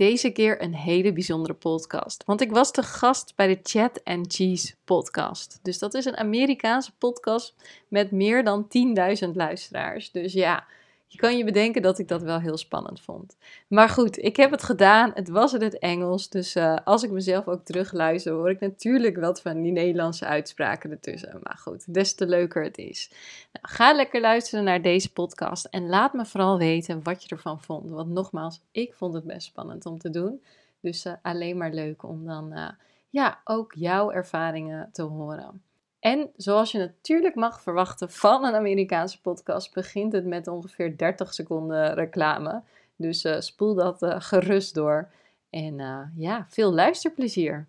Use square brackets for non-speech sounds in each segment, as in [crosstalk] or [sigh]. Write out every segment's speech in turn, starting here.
deze keer een hele bijzondere podcast. Want ik was te gast bij de Chat and Cheese podcast. Dus dat is een Amerikaanse podcast met meer dan 10.000 luisteraars. Dus ja, je kan je bedenken dat ik dat wel heel spannend vond. Maar goed, ik heb het gedaan. Het was in het Engels. Dus uh, als ik mezelf ook terugluister, hoor ik natuurlijk wat van die Nederlandse uitspraken ertussen. Maar goed, des te leuker het is. Nou, ga lekker luisteren naar deze podcast. En laat me vooral weten wat je ervan vond. Want nogmaals, ik vond het best spannend om te doen. Dus uh, alleen maar leuk om dan uh, ja, ook jouw ervaringen te horen. En zoals je natuurlijk mag verwachten van een Amerikaanse podcast, begint het met ongeveer 30 seconden reclame. Dus uh, spoel dat uh, gerust door. En uh, ja, veel luisterplezier.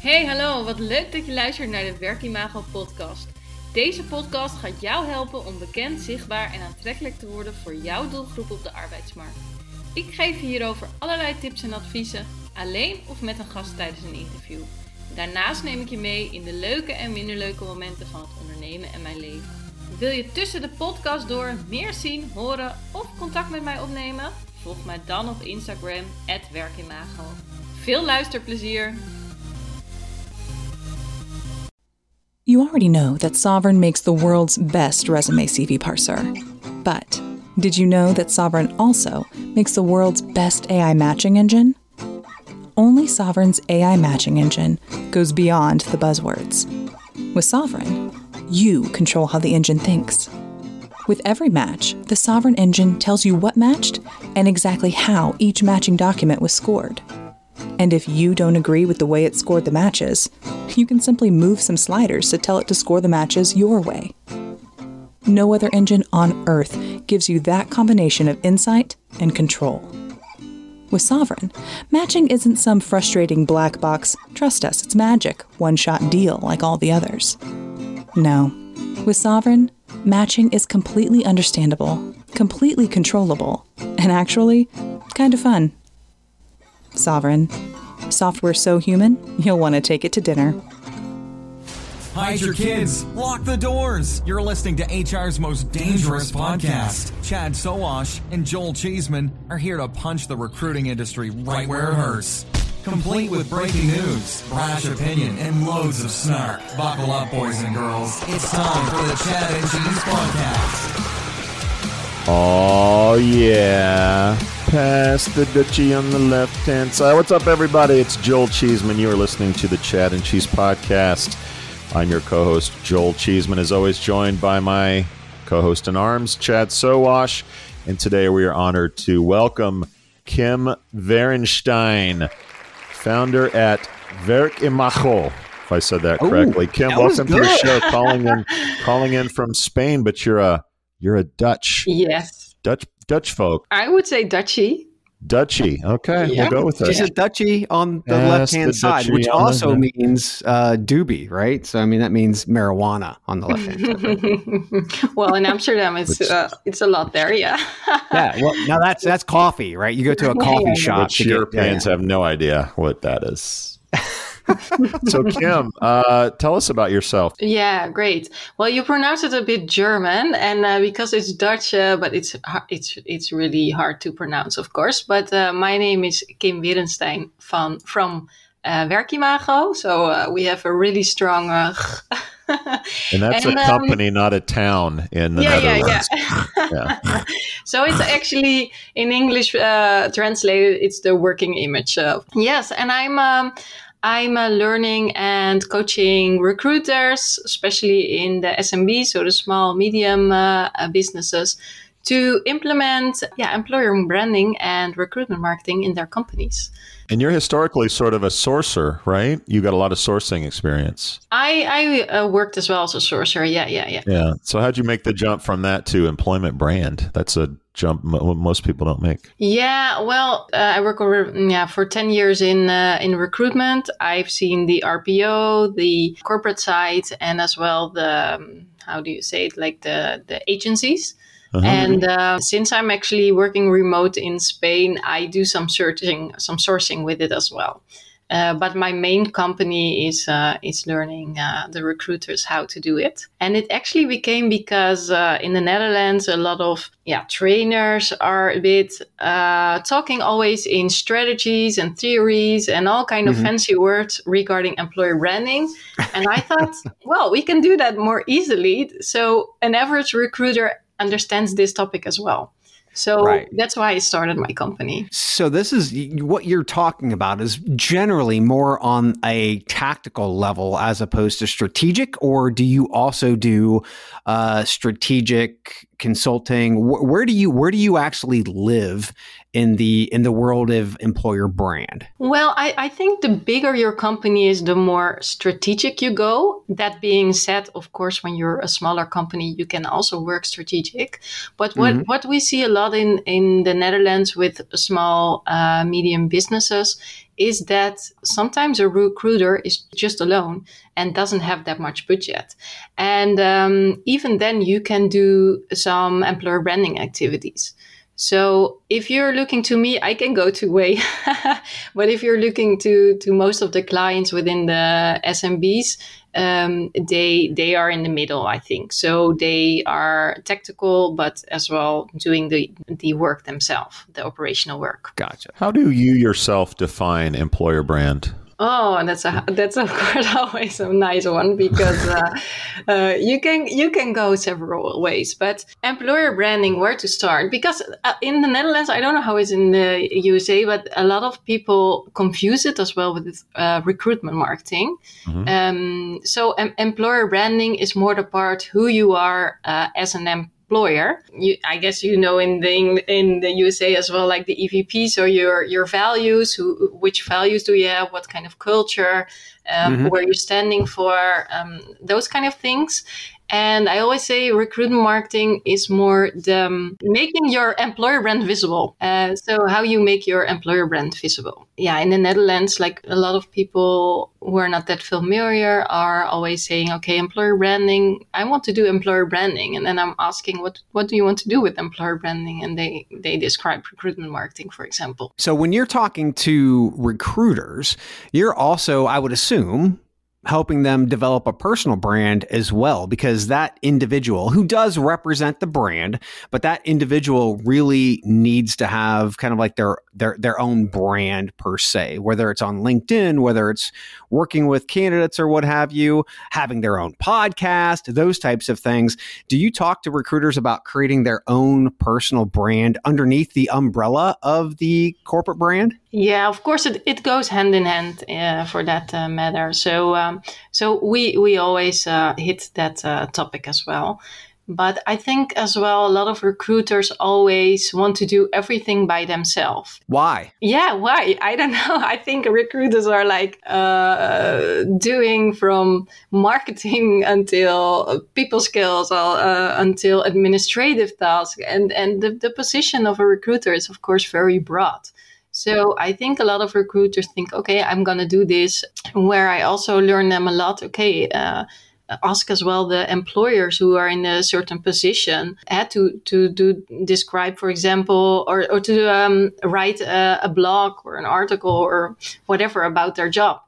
Hey, hallo, wat leuk dat je luistert naar de Werkimago podcast. Deze podcast gaat jou helpen om bekend, zichtbaar en aantrekkelijk te worden voor jouw doelgroep op de arbeidsmarkt. Ik geef je hierover allerlei tips en adviezen alleen of met een gast tijdens een interview. Daarnaast neem ik je mee in de leuke en minder leuke momenten van het ondernemen en mijn leven. Wil je tussen de podcast door meer zien, horen of contact met mij opnemen? Volg mij dan op Instagram, werkimago. Veel luisterplezier! You already know that Sovereign makes the world's best resume CV parser. But did you know that Sovereign also makes the world's best AI matching engine? Only Sovren's AI matching engine goes beyond the buzzwords. With Sovren, you control how the engine thinks. With every match, the Sovren engine tells you what matched and exactly how each matching document was scored. And if you don't agree with the way it scored the matches, you can simply move some sliders to tell it to score the matches your way. No other engine on Earth gives you that combination of insight and control. With Sovren, matching isn't some frustrating black box, trust us, it's magic, one shot deal like all the others. No. With Sovren, matching is completely understandable, completely controllable, and actually kind of fun. Sovren. Software so human, you'll want to take it to dinner. Hide your kids. Lock the doors. You're listening to HR's most dangerous podcast. Chad Sowash and Joel Cheeseman are here to punch the recruiting industry right where it hurts. Complete with breaking news, brash opinion, and loads of snark. Buckle up, boys and girls. It's time for the Chad and Cheese Podcast. Oh, yeah. Past the Dutchie on the left hand side. What's up, everybody? It's Joel Cheeseman. You are listening to the Chad and Cheese Podcast. I'm your co host, Joel Cheeseman, as always, joined by my co host in arms, Chad Sowash. And today we are honored to welcome Kim Verenstein, founder at Werk Imago, if I said that correctly. Ooh, Kim, that welcome to the show, calling in [laughs] calling in from Spain, but you're a you're a Dutch. Yes. Dutch Dutch folk. I would say Dutchy. Dutchy. Okay, yeah. we'll go with that. She's a Dutchy on the left hand side, which also means uh, doobie, right? So I mean that means marijuana on the left hand side. [laughs] well, in Amsterdam, it's uh, it's a lot there, yeah. [laughs] yeah. Well, now that's that's coffee, right? You go to a [laughs] coffee yeah, shop. Which Europeans yeah. have no idea what that is. [laughs] so Kim, uh, tell us about yourself. Yeah, great. Well, you pronounce it a bit German, and uh, because it's Dutch, uh, but it's it's it's really hard to pronounce, of course. But uh, my name is Kim Werenstein from from uh, Werkimago, so uh, we have a really strong. [laughs] and that's and, a um, company, um, not a town in the yeah, Netherlands. Yeah, yeah. [laughs] yeah. so it's actually in English translated, it's the working image. yes, and I'm. Um, I'm uh, learning and coaching recruiters, especially in the SMB, so the small, medium uh, uh, businesses, to implement yeah, employer branding and recruitment marketing in their companies. And you're historically sort of a sourcer, right? You got a lot of sourcing experience. I, I uh, worked as well as a sourcer. Yeah, yeah, yeah. Yeah. So how'd you make the jump from that to employment brand? That's a jump most people don't make. Yeah, well, uh, I work over yeah for ten years in uh, in recruitment. I've seen the RPO, the corporate side, and as well the um, how do you say it, like the the agencies. Uh-huh. And uh, since I'm actually working remote in Spain, I do some searching, some sourcing with it as well. Uh, but my main company is uh, is learning uh, the recruiters how to do it, and it actually became because uh, in the Netherlands a lot of yeah trainers are a bit uh, talking always in strategies and theories and all kind of mm-hmm. fancy words regarding employer branding, and I thought, [laughs] well, we can do that more easily. So an average recruiter understands this topic as well. So right. that's why I started my company. So this is what you're talking about is generally more on a tactical level as opposed to strategic, or do you also do uh, strategic consulting? Where do you where do you actually live in the in the world of employer brand? Well, I, I think the bigger your company is, the more strategic you go. That being said, of course, when you're a smaller company, you can also work strategic. But what, mm-hmm. what we see a lot in, in the Netherlands with small, uh, medium businesses is that sometimes a recruiter is just alone and doesn't have that much budget. And um, even then, you can do some employer branding activities. So if you're looking to me, I can go two way. [laughs] but if you're looking to to most of the clients within the SMBs, um, they they are in the middle, I think. So they are tactical, but as well doing the the work themselves, the operational work. Gotcha. How do you yourself define employer brand? Oh, that's a that's of course [laughs] always a nice one because uh, uh, you can you can go several ways. But employer branding, where to start? Because uh, in the Netherlands, I don't know how it's in the USA, but a lot of people confuse it as well with uh, recruitment marketing. Mm-hmm. Um, so em- employer branding is more the part who you are uh, as an employer employer. You, I guess you know in the in the USA as well, like the EVP. So your your values, who, which values do you have? What kind of culture? Um, mm-hmm. Where you're standing for? Um, those kind of things. And I always say recruitment marketing is more the um, making your employer brand visible. Uh, so how you make your employer brand visible. Yeah, in the Netherlands, like a lot of people who are not that familiar are always saying, okay, employer branding, I want to do employer branding. And then I'm asking, what, what do you want to do with employer branding? And they, they describe recruitment marketing, for example. So when you're talking to recruiters, you're also, I would assume, helping them develop a personal brand as well because that individual who does represent the brand but that individual really needs to have kind of like their their their own brand per se whether it's on LinkedIn whether it's working with candidates or what have you having their own podcast those types of things. Do you talk to recruiters about creating their own personal brand underneath the umbrella of the corporate brand yeah, of course, it, it goes hand in hand uh, for that uh, matter. So, um, so we we always uh, hit that uh, topic as well. But I think as well, a lot of recruiters always want to do everything by themselves. Why? Yeah, why? I don't [laughs] know. I think recruiters are like uh, doing from marketing [laughs] until people skills, uh, until administrative tasks, and and the, the position of a recruiter is of course very broad. So I think a lot of recruiters think, okay, I'm going to do this. Where I also learn them a lot, okay, uh, ask as well the employers who are in a certain position had to to do describe for example or, or to um, write a, a, blog or an article or whatever about their job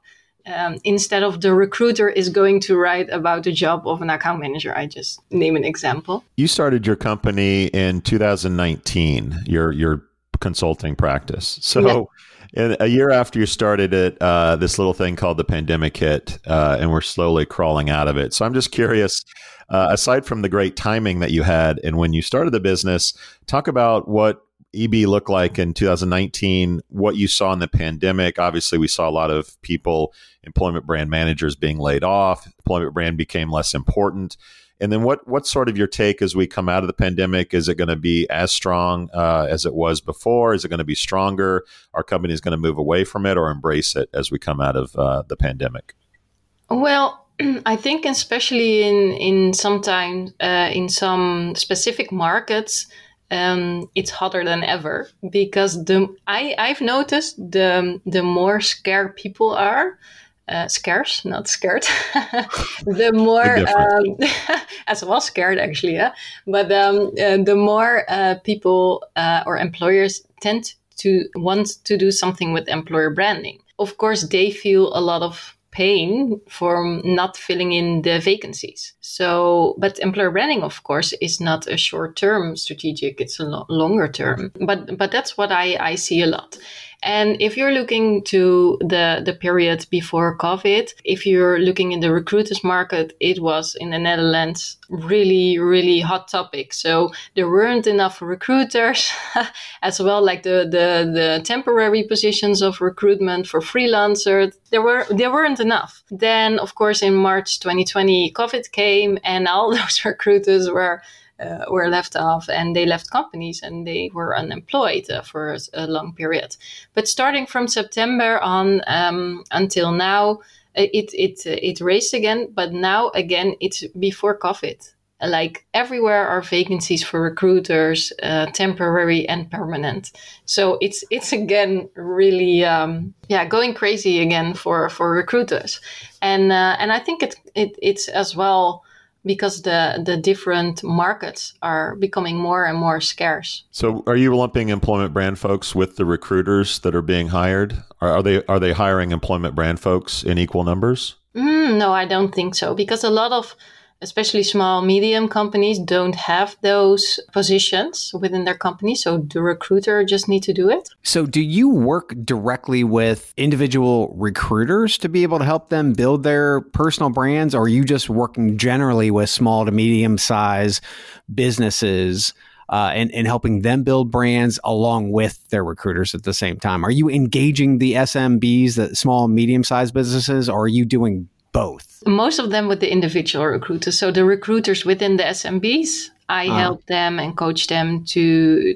um, instead of the recruiter is going to write about the job of an account manager i just name an example you started your company in 2019 your your consulting practice. So, yeah. a year after you started it, uh, this little thing called the pandemic hit, uh, and we're slowly crawling out of it. So, I'm just curious. Uh, aside from the great timing that you had, and when you started the business, talk about what EB looked like in 2019, what you saw in the pandemic. Obviously, we saw a lot of people, employment brand managers being laid off. Employment brand became less important. And then what what's sort of your take as we come out of the pandemic? Is it going to be as strong uh, as it was before? Is it going to be stronger? Our company is going to move away from it or embrace it as we come out of uh, the pandemic? Well, [clears throat] I think especially in in sometimes uh, in some specific markets, um, it's hotter than ever because the I I've noticed the the more scared people are, uh, scarce, not scared. [laughs] [laughs] the more, um, [laughs] as well scared actually, yeah. But um, uh, the more uh, people uh, or employers tend to want to do something with employer branding. of course, they feel a lot of pain from not filling in the vacancies. So, but employer branding, of course, is not a short term strategic, it's a lo- longer term. But, but that's what I, I see a lot. And if you're looking to the, the period before COVID, if you're looking in the recruiters market, it was in the Netherlands really, really hot topic. So there weren't enough recruiters [laughs] as well, like the, the, the temporary positions of recruitment for freelancers. There were, there weren't enough. Then, of course, in March 2020, COVID came and all [laughs] those recruiters were uh, were left off and they left companies and they were unemployed uh, for a, long period. But starting from September on um, until now, it it it raised again. But now again, it's before COVID. Like everywhere are vacancies for recruiters, uh, temporary and permanent. So it's it's again really um, yeah going crazy again for for recruiters, and and I think it, it it's as well because the the different markets are becoming more and more scarce. So, are you lumping employment brand folks with the recruiters that are being hired? Are, are they are they hiring employment brand folks in equal numbers? Mm, no, I don't think so because a lot of especially small medium companies don't have those positions within their company so the recruiter just need to do it so do you work directly with individual recruiters to be able to help them build their personal brands or are you just working generally with small to medium size businesses uh, and, and helping them build brands along with their recruiters at the same time. Are you engaging the SMBs, the small, medium sized businesses, or are you doing both? Most of them with the individual recruiters. So the recruiters within the SMBs, I uh help them and coach them to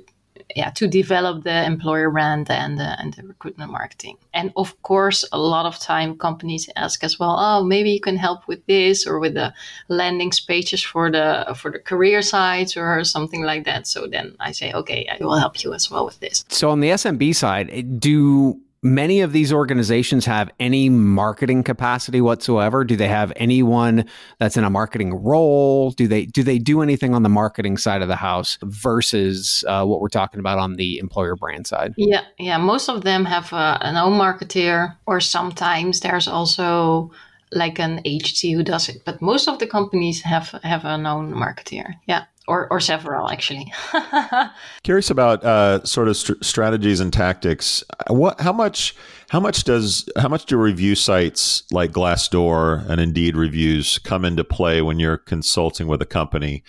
yeah to develop the employer brand and the, and the recruitment marketing and of course a lot of time companies ask as well oh maybe you can help with this or with the landing pages for the for the career sites or something like that so then i say okay i will help you as well with this so on the smb side do many of these organizations have any marketing capacity whatsoever? Do they have anyone that's in a marketing role? Do they do they do anything on the marketing side of the house versus uh, what we're talking about on the employer brand side? Yeah yeah most of them have uh, an own marketeer or sometimes there's also like an agency who does it but most of the companies have have an own marketeer yeah or, or several actually. [laughs] Curious about uh, sort of st- strategies and tactics. What, how much, how much does, how much do review sites like Glassdoor and Indeed reviews come into play when you're consulting with a company?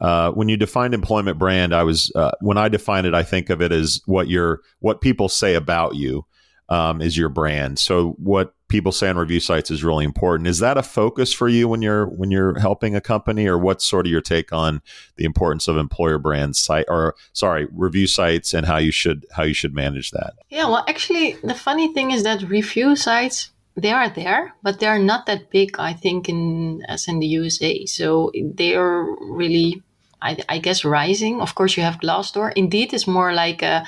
Uh, when you define employment brand, I was uh, when I define it, I think of it as what your what people say about you um, is your brand. So what people say on review sites is really important. Is that a focus for you when you're when you're helping a company, or what's sort of your take on the importance of employer brand site or sorry review sites and how you should how you should manage that? Yeah, well, actually, the funny thing is that review sites they are there, but they are not that big. I think in as in the USA, so they are really. I, I guess rising. Of course, you have Glassdoor. Indeed, is more like a,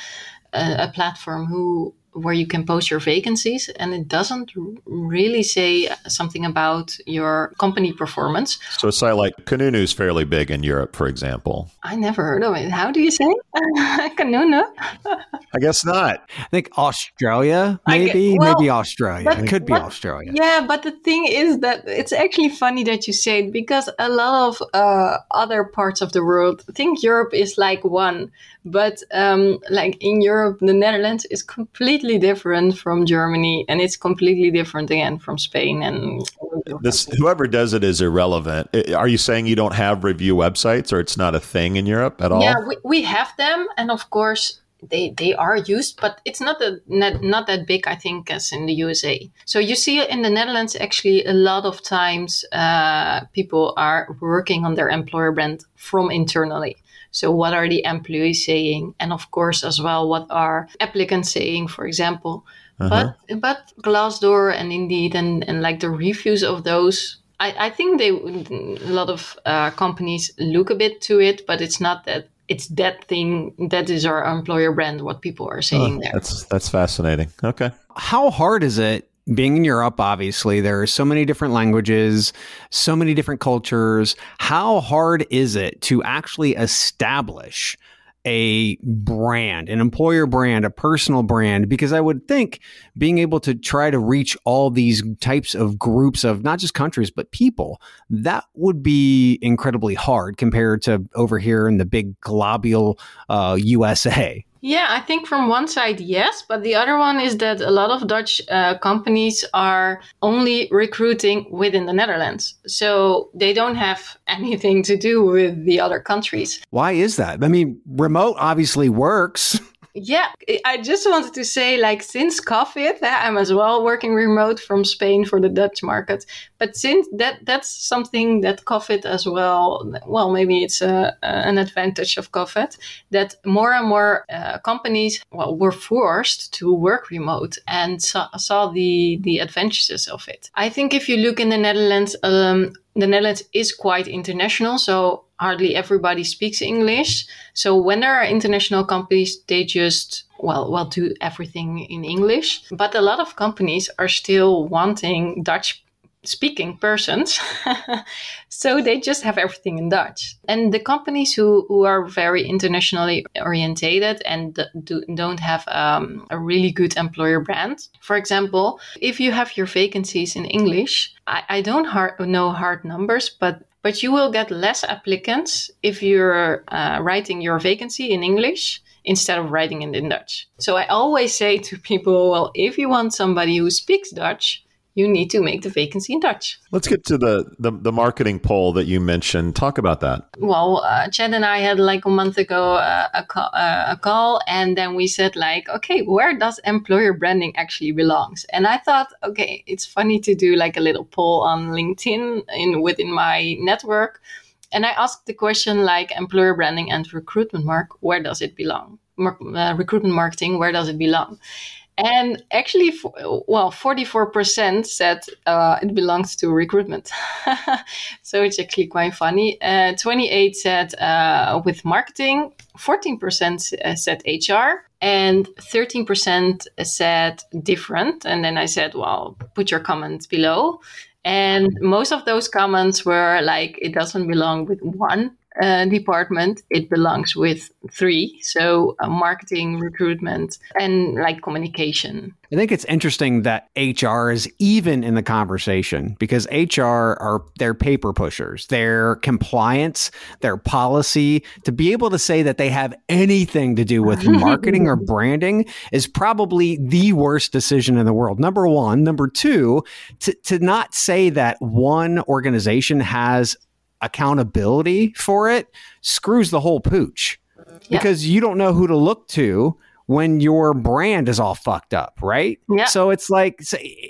a, a platform who where you can post your vacancies and it doesn't really say something about your company performance. So a site like Kununu is fairly big in Europe, for example. I never heard of it. How do you say Kununu? [laughs] I guess not. I think Australia, maybe, get, well, maybe Australia. It could be but, Australia. Yeah, but the thing is that it's actually funny that you say it because a lot of uh, other parts of the world think Europe is like one, but um, like in Europe, the Netherlands is completely different from Germany, and it's completely different again from Spain. And this, whoever does it is irrelevant. Are you saying you don't have review websites, or it's not a thing in Europe at all? Yeah, we, we have them, and of course they they are used, but it's not a, not, not that big, I think, as in the USA. So you see in the Netherlands, actually, a lot of times uh, people are working on their employer brand from internally. So what are the employees saying? And of course, as well, what are applicants saying, for example? Uh-huh. But but Glassdoor and Indeed and, and like the reviews of those, I, I think they a lot of uh, companies look a bit to it, but it's not that it's that thing that is our employer brand. What people are saying oh, there. That's that's fascinating. Okay, how hard is it being in Europe, obviously, there are so many different languages, so many different cultures. How hard is it to actually establish a brand, an employer brand, a personal brand, because I would think being able to try to reach all these types of groups of not just countries, but people, that would be incredibly hard compared to over here in the big globule uh, USA. Yeah, I think from one side, yes. But the other one is that a lot of Dutch uh, companies are only recruiting within the Netherlands. So they don't have [laughs] anything to do with the other countries. Why is that? I mean, remote obviously works. [laughs] Yeah, I just wanted to say, like, since COVID, eh, I'm as well working remote from Spain for the Dutch market. But since that, that's something that COVID as well. Well, maybe it's a, an advantage of COVID that more and more uh, companies well were forced to work remote and saw, saw the the advantages of it. I think if you look in the Netherlands, um, the Netherlands is quite international, so hardly everybody speaks English. So when there are international companies, they just well, well, do everything in English. But a lot of companies are still wanting Dutch speaking persons. [laughs] so they just have everything in Dutch. And the companies who, who are very internationally orientated and do, don't have um, a really good employer brand, for example, if you have your vacancies in English, I, I don't hard, know hard numbers, but but you will get less applicants if you're uh, writing your vacancy in English instead of writing it in Dutch. So I always say to people, well, if you want somebody who speaks Dutch, you need to make the vacancy in Dutch. Let's get to the, the, the marketing poll that you mentioned. Talk about that. Well, uh, Chad and I had like a month ago uh, a, call, uh, a call, and then we said like, okay, where does employer branding actually belongs? And I thought, okay, it's funny to do like a little poll on LinkedIn in within my network, and I asked the question like employer branding and recruitment mark, where does it belong? Mar- uh, recruitment marketing, where does it belong? And actually, well, 44% said uh, it belongs to recruitment. [laughs] so it's actually quite funny. Uh, 28 said uh, with marketing, 14% uh, said HR, and 13% said different. And then I said, well, put your comments below. And most of those comments were like, it doesn't belong with one uh, department, it belongs with three. So uh, marketing, recruitment, and like communication. I think it's interesting that HR is even in the conversation because HR are their paper pushers, their compliance, their policy. To be able to say that they have anything to do with [laughs] marketing or branding is probably the worst decision in the world. Number one. Number two, to, to not say that one organization has accountability for it screws the whole pooch yeah. because you don't know who to look to when your brand is all fucked up, right? Yeah. So it's like,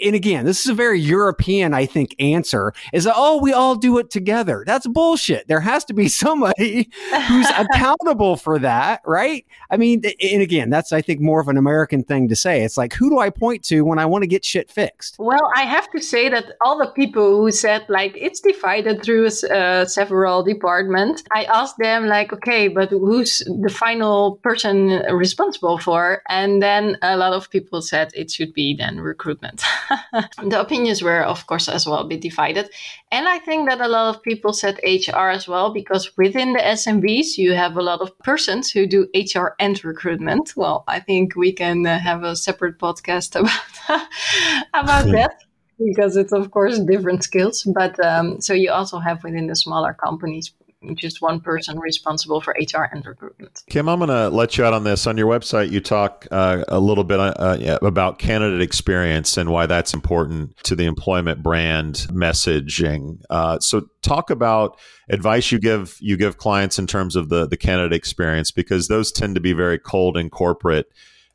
and again, this is a very European, I think, answer is that, oh, we all do it together. That's bullshit. There has to be [laughs] somebody who's [laughs] accountable for that, right? I mean, and again, that's, I think, more of an American thing to say. It's like, who do I point to when I want to get shit fixed? Well, I have to say that all the people who said, like, it's divided through uh, several departments, I asked them, like, okay, but who's the final person responsible for. And then a lot of people said it should be then recruitment. [laughs] the opinions were, of course, as well a bit divided. And I think that a lot of people said HR as well, because within the SMBs, you have a lot of persons who do HR and recruitment. Well, I think we can uh, have a separate podcast [laughs] about, about that because it's of course different skills but um, so you also have within the smaller companies just one person responsible for HR and recruitment. Kim, I'm going to let you out on this. On your website, you talk uh, a little bit uh, yeah, about candidate experience and why that's important to the employment brand messaging. Uh, so, talk about advice you give you give clients in terms of the the candidate experience because those tend to be very cold and corporate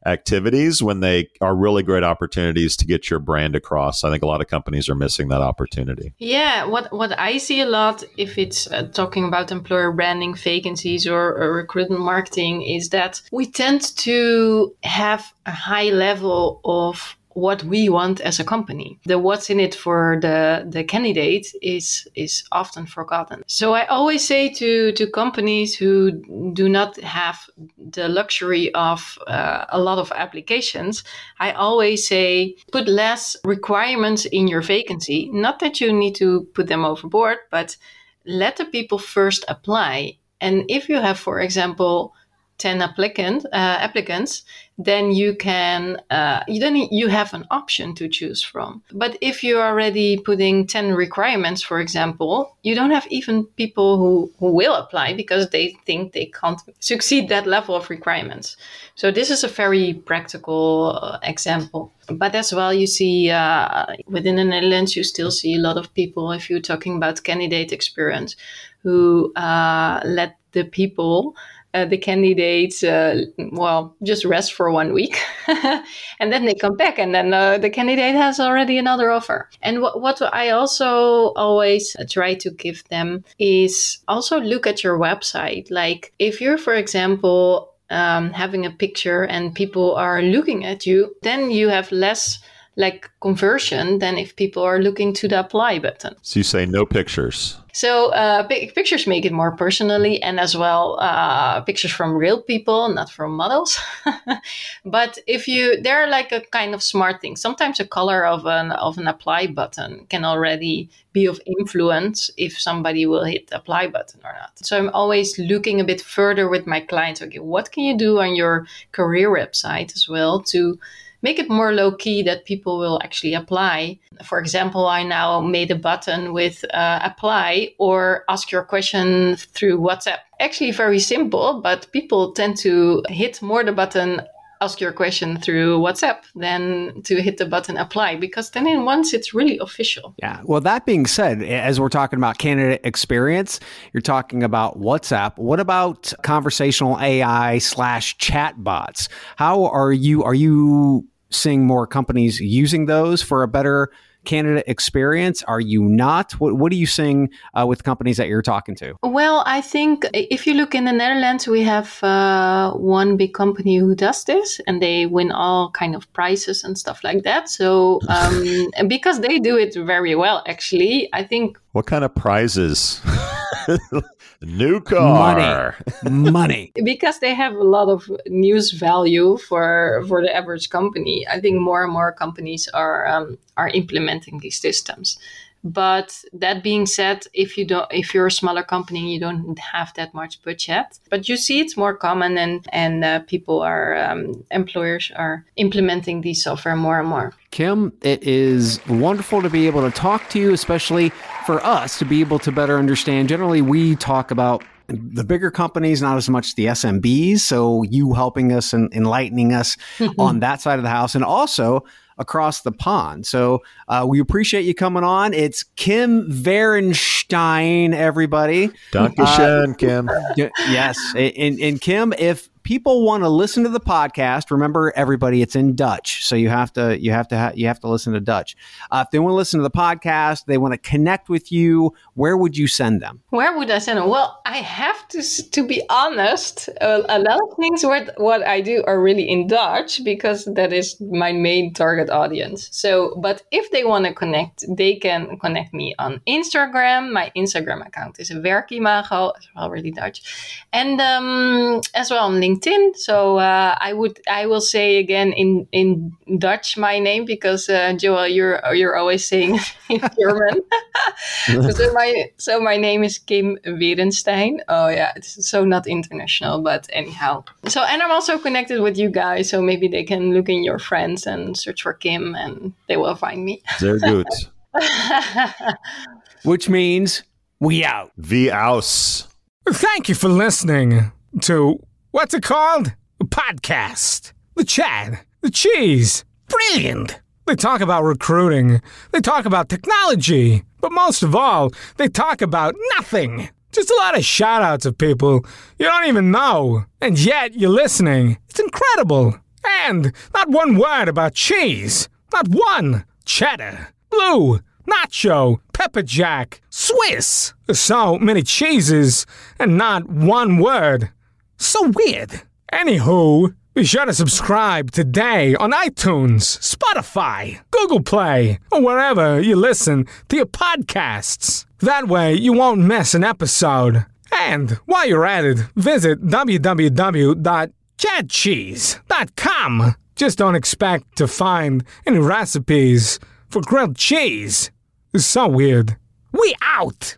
activities when they are really great opportunities to get your brand across. I think a lot of companies are missing that opportunity. Yeah, what what I see a lot if it's uh, talking about employer branding vacancies or, or recruitment marketing is that we tend to have a high level of what we want as a company. The what's in it for the, the candidate is is often forgotten. So I always say to, to companies who do not have the luxury of uh, a lot of applications, I always say put less requirements in your vacancy. Not that you need to put them overboard, but let the people first apply. And if you have, for example, 10 applicant, uh, applicants, then you can uh, you then you have an option to choose from. But if you're already putting 10 requirements, for example, you don't have even people who, who will apply because they think they can't succeed that level of requirements. So this is a very practical uh, example. But as well, you see uh, within the Netherlands, you still see a lot of people, if you're talking about candidate experience, who uh, let the people uh, the candidates, uh, well, just rest for one week. [laughs] and then they come back, and then uh, the candidate has already another offer. And what, what I also always try to give them is also look at your website. Like, if you're, for example, um, having a picture and people are looking at you, then you have less like conversion than if people are looking to the apply button. So you say no pictures. So uh, pictures make it more personally, and as well uh, pictures from real people, not from models. [laughs] but if you, they're like a kind of smart thing. Sometimes the color of an of an apply button can already be of influence if somebody will hit the apply button or not. So I'm always looking a bit further with my clients. Okay, what can you do on your career website as well to make it more low key that people will actually apply. For example, I now made a button with uh, apply or ask your question through WhatsApp. Actually, very simple, but people tend to hit more the button ask your question through WhatsApp than to hit the button apply because then in once it's really official. Yeah. Well, that being said, as we're talking about candidate experience, you're talking about WhatsApp. What about conversational AI slash chat bots? How are you? Are you seeing more companies using those for a better candidate experience? Are you not? What, what are you seeing uh, with companies that you're talking to? Well, I think if you look in the Netherlands, we have uh, one big company who does this, and they win all kind of prizes and stuff like that. So, um, [laughs] because they do it very well, actually, I think. What kind of prizes? [laughs] New car. Money. Money. [laughs] because they have a lot of news value for for the average company. I think more and more companies are um, are implementing these systems. But that being said, if you don't, if you're a smaller company, you don't have that much budget. But you see, it's more common, and and uh, people are um, employers are implementing these software more and more. Kim, it is wonderful to be able to talk to you, especially for us to be able to better understand. Generally, we talk about the bigger companies, not as much the SMBs. So you helping us and enlightening us [laughs] on that side of the house, and also across the pond. So uh, we appreciate you coming on. It's Kim Verenstein, everybody. Dankeschön, uh, Kim. [laughs] Yes. And, and Kim, if people want to listen to the podcast, remember everybody, it's in Dutch, so you have to you have to ha- you have to listen to Dutch. Uh, if they want to listen to the podcast, they want to connect with you. Where would you send them? Where would I send them? Well, I have to to be honest. A lot of things what what I do are really in Dutch because that is my main target audience. So, but if they want to connect, they can connect me on Instagram. My Instagram account is Werkimago, it's already Dutch, and um, as well on LinkedIn LinkedIn. So uh, I would I will say again in in Dutch my name because uh, Joel, you're you're always saying [laughs] in German. [laughs] so my so my name is Kim Werenstein. Oh yeah, it's so not international, but anyhow. So and I'm also connected with you guys, so maybe they can look in your friends and search for Kim, and they will find me. They're good. [laughs] Which means we out. V aus. Thank you for listening to What's it called? A podcast. The chat. The cheese. Brilliant. They talk about recruiting. They talk about technology. But most of all, they talk about nothing. Just a lot of shout outs of people you don't even know. And yet you're listening. It's incredible. And not one word about cheese. Not one. Cheddar. Blue. Nacho. Pepper Jack. Swiss. So many cheeses and not one word. So weird. Anywho, be sure to subscribe today on iTunes, Spotify, Google Play, or wherever you listen to your podcasts. That way you won't miss an episode. And while you're at it, visit www.chadcheese.com. Just don't expect to find any recipes for grilled cheese. It's so weird. We out!